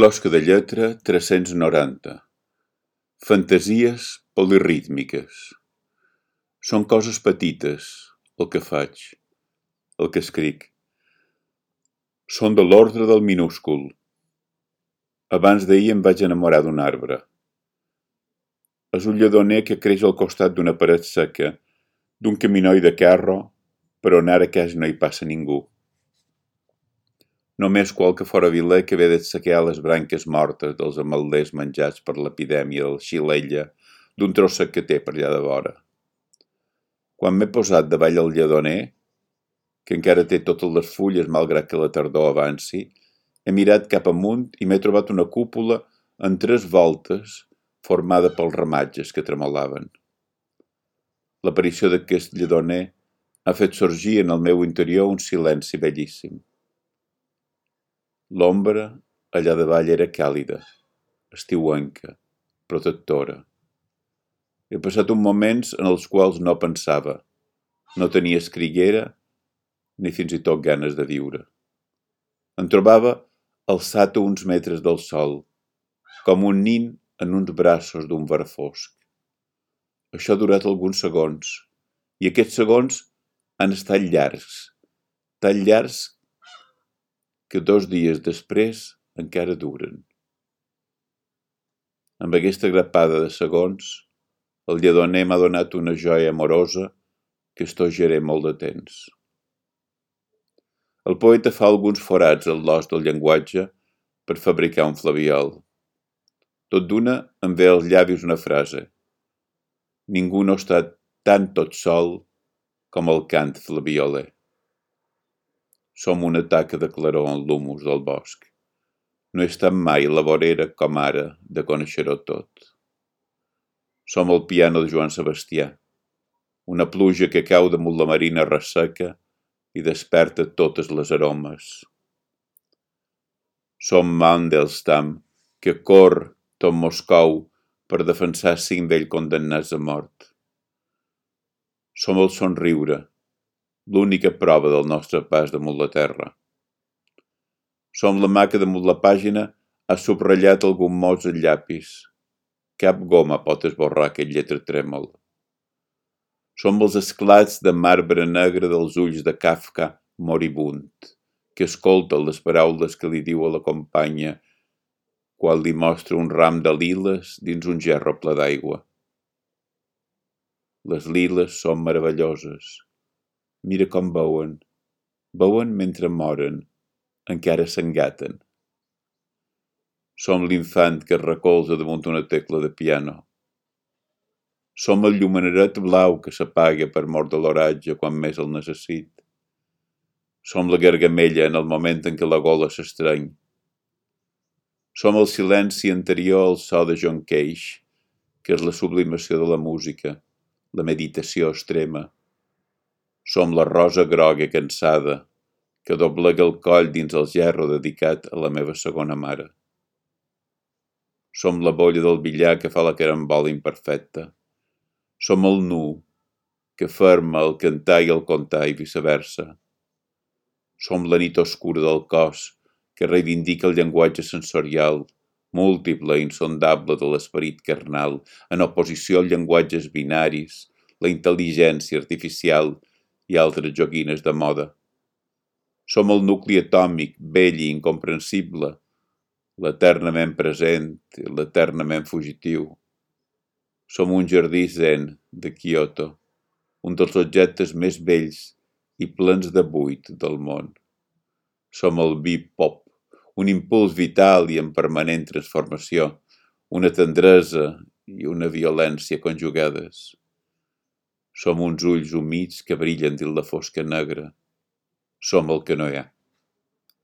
closca de lletra tres-cents noranta. Fantasies polirítmiques. Són coses petites, el que faig, el que escric. Són de l'ordre del minúscul. Abans d'ahir em vaig enamorar d'un arbre. És un lledoner que creix al costat d'una paret seca, d'un caminoi de carro, però on ara quasi no hi passa ningú. Només qualque viler que ve d'assecar les branques mortes dels ametllers menjats per l'epidèmia del xilella d'un tros sec que té per allà de vora. Quan m'he posat davall el lledoner, que encara té totes les fulles malgrat que la tardor avanci, he mirat cap amunt i m'he trobat una cúpula en tres voltes formada pels ramatges que tremolaven. L'aparició d'aquest lledoner ha fet sorgir en el meu interior un silenci bellíssim. L'ombra allà davall era càlida, estiuenca, protectora. He passat uns moments en els quals no pensava, no tenia escriguera ni fins i tot ganes de viure. Em trobava alçat a uns metres del sol, com un nin en uns braços d'un ver fosc. Això ha durat alguns segons, i aquests segons han estat llargs, tan llargs que dos dies després encara duren. Amb aquesta grapada de segons, el lledoner m'ha donat una joia amorosa que estogeré molt de temps. El poeta fa alguns forats al l'os del llenguatge per fabricar un flabiol. Tot d'una em ve als llavis una frase. Ningú no està tan tot sol com el cant flabioler. Som una taca de claror en l'humus del bosc. No estat mai la vorera com ara de conèixer-ho tot. Som el piano de Joan Sebastià, una pluja que cau damunt la marina resseca i desperta totes les aromes. Som Mandelstam, que cor tot Moscou per defensar cinc d'ell condemnats a mort. Som el somriure, l'única prova del nostre pas damunt la terra. Som la mà que damunt la pàgina ha subratllat algun mots en llapis. Cap goma pot esborrar aquest lletra trèmol. Som els esclats de marbre negre dels ulls de Kafka moribund, que escolta les paraules que li diu a la companya quan li mostra un ram de liles dins un gerro ple d'aigua. Les liles són meravelloses Mira com beuen. Beuen mentre moren. Encara s'engaten. Som l'infant que es recolza damunt una tecla de piano. Som el llumeneret blau que s'apaga per mort de l'oratge quan més el necessit. Som la gargamella en el moment en què la gola s'estreny. Som el silenci anterior al so de John Cage, que és la sublimació de la música, la meditació extrema. Som la rosa groga cansada que doblega el coll dins el gerro dedicat a la meva segona mare. Som la bolla del billar que fa la carambola imperfecta. Som el nu que ferma el cantar i el contar i viceversa. Som la nit oscura del cos que reivindica el llenguatge sensorial, múltiple i insondable de l'esperit carnal, en oposició als llenguatges binaris, la intel·ligència artificial i altres joguines de moda. Som el nucli atòmic, vell i incomprensible, l'eternament present l'eternament fugitiu. Som un jardí zen de Kyoto, un dels objectes més vells i plens de buit del món. Som el bip-pop, un impuls vital i en permanent transformació, una tendresa i una violència conjugades. Som uns ulls humits que brillen dins la fosca negra. Som el que no hi ha.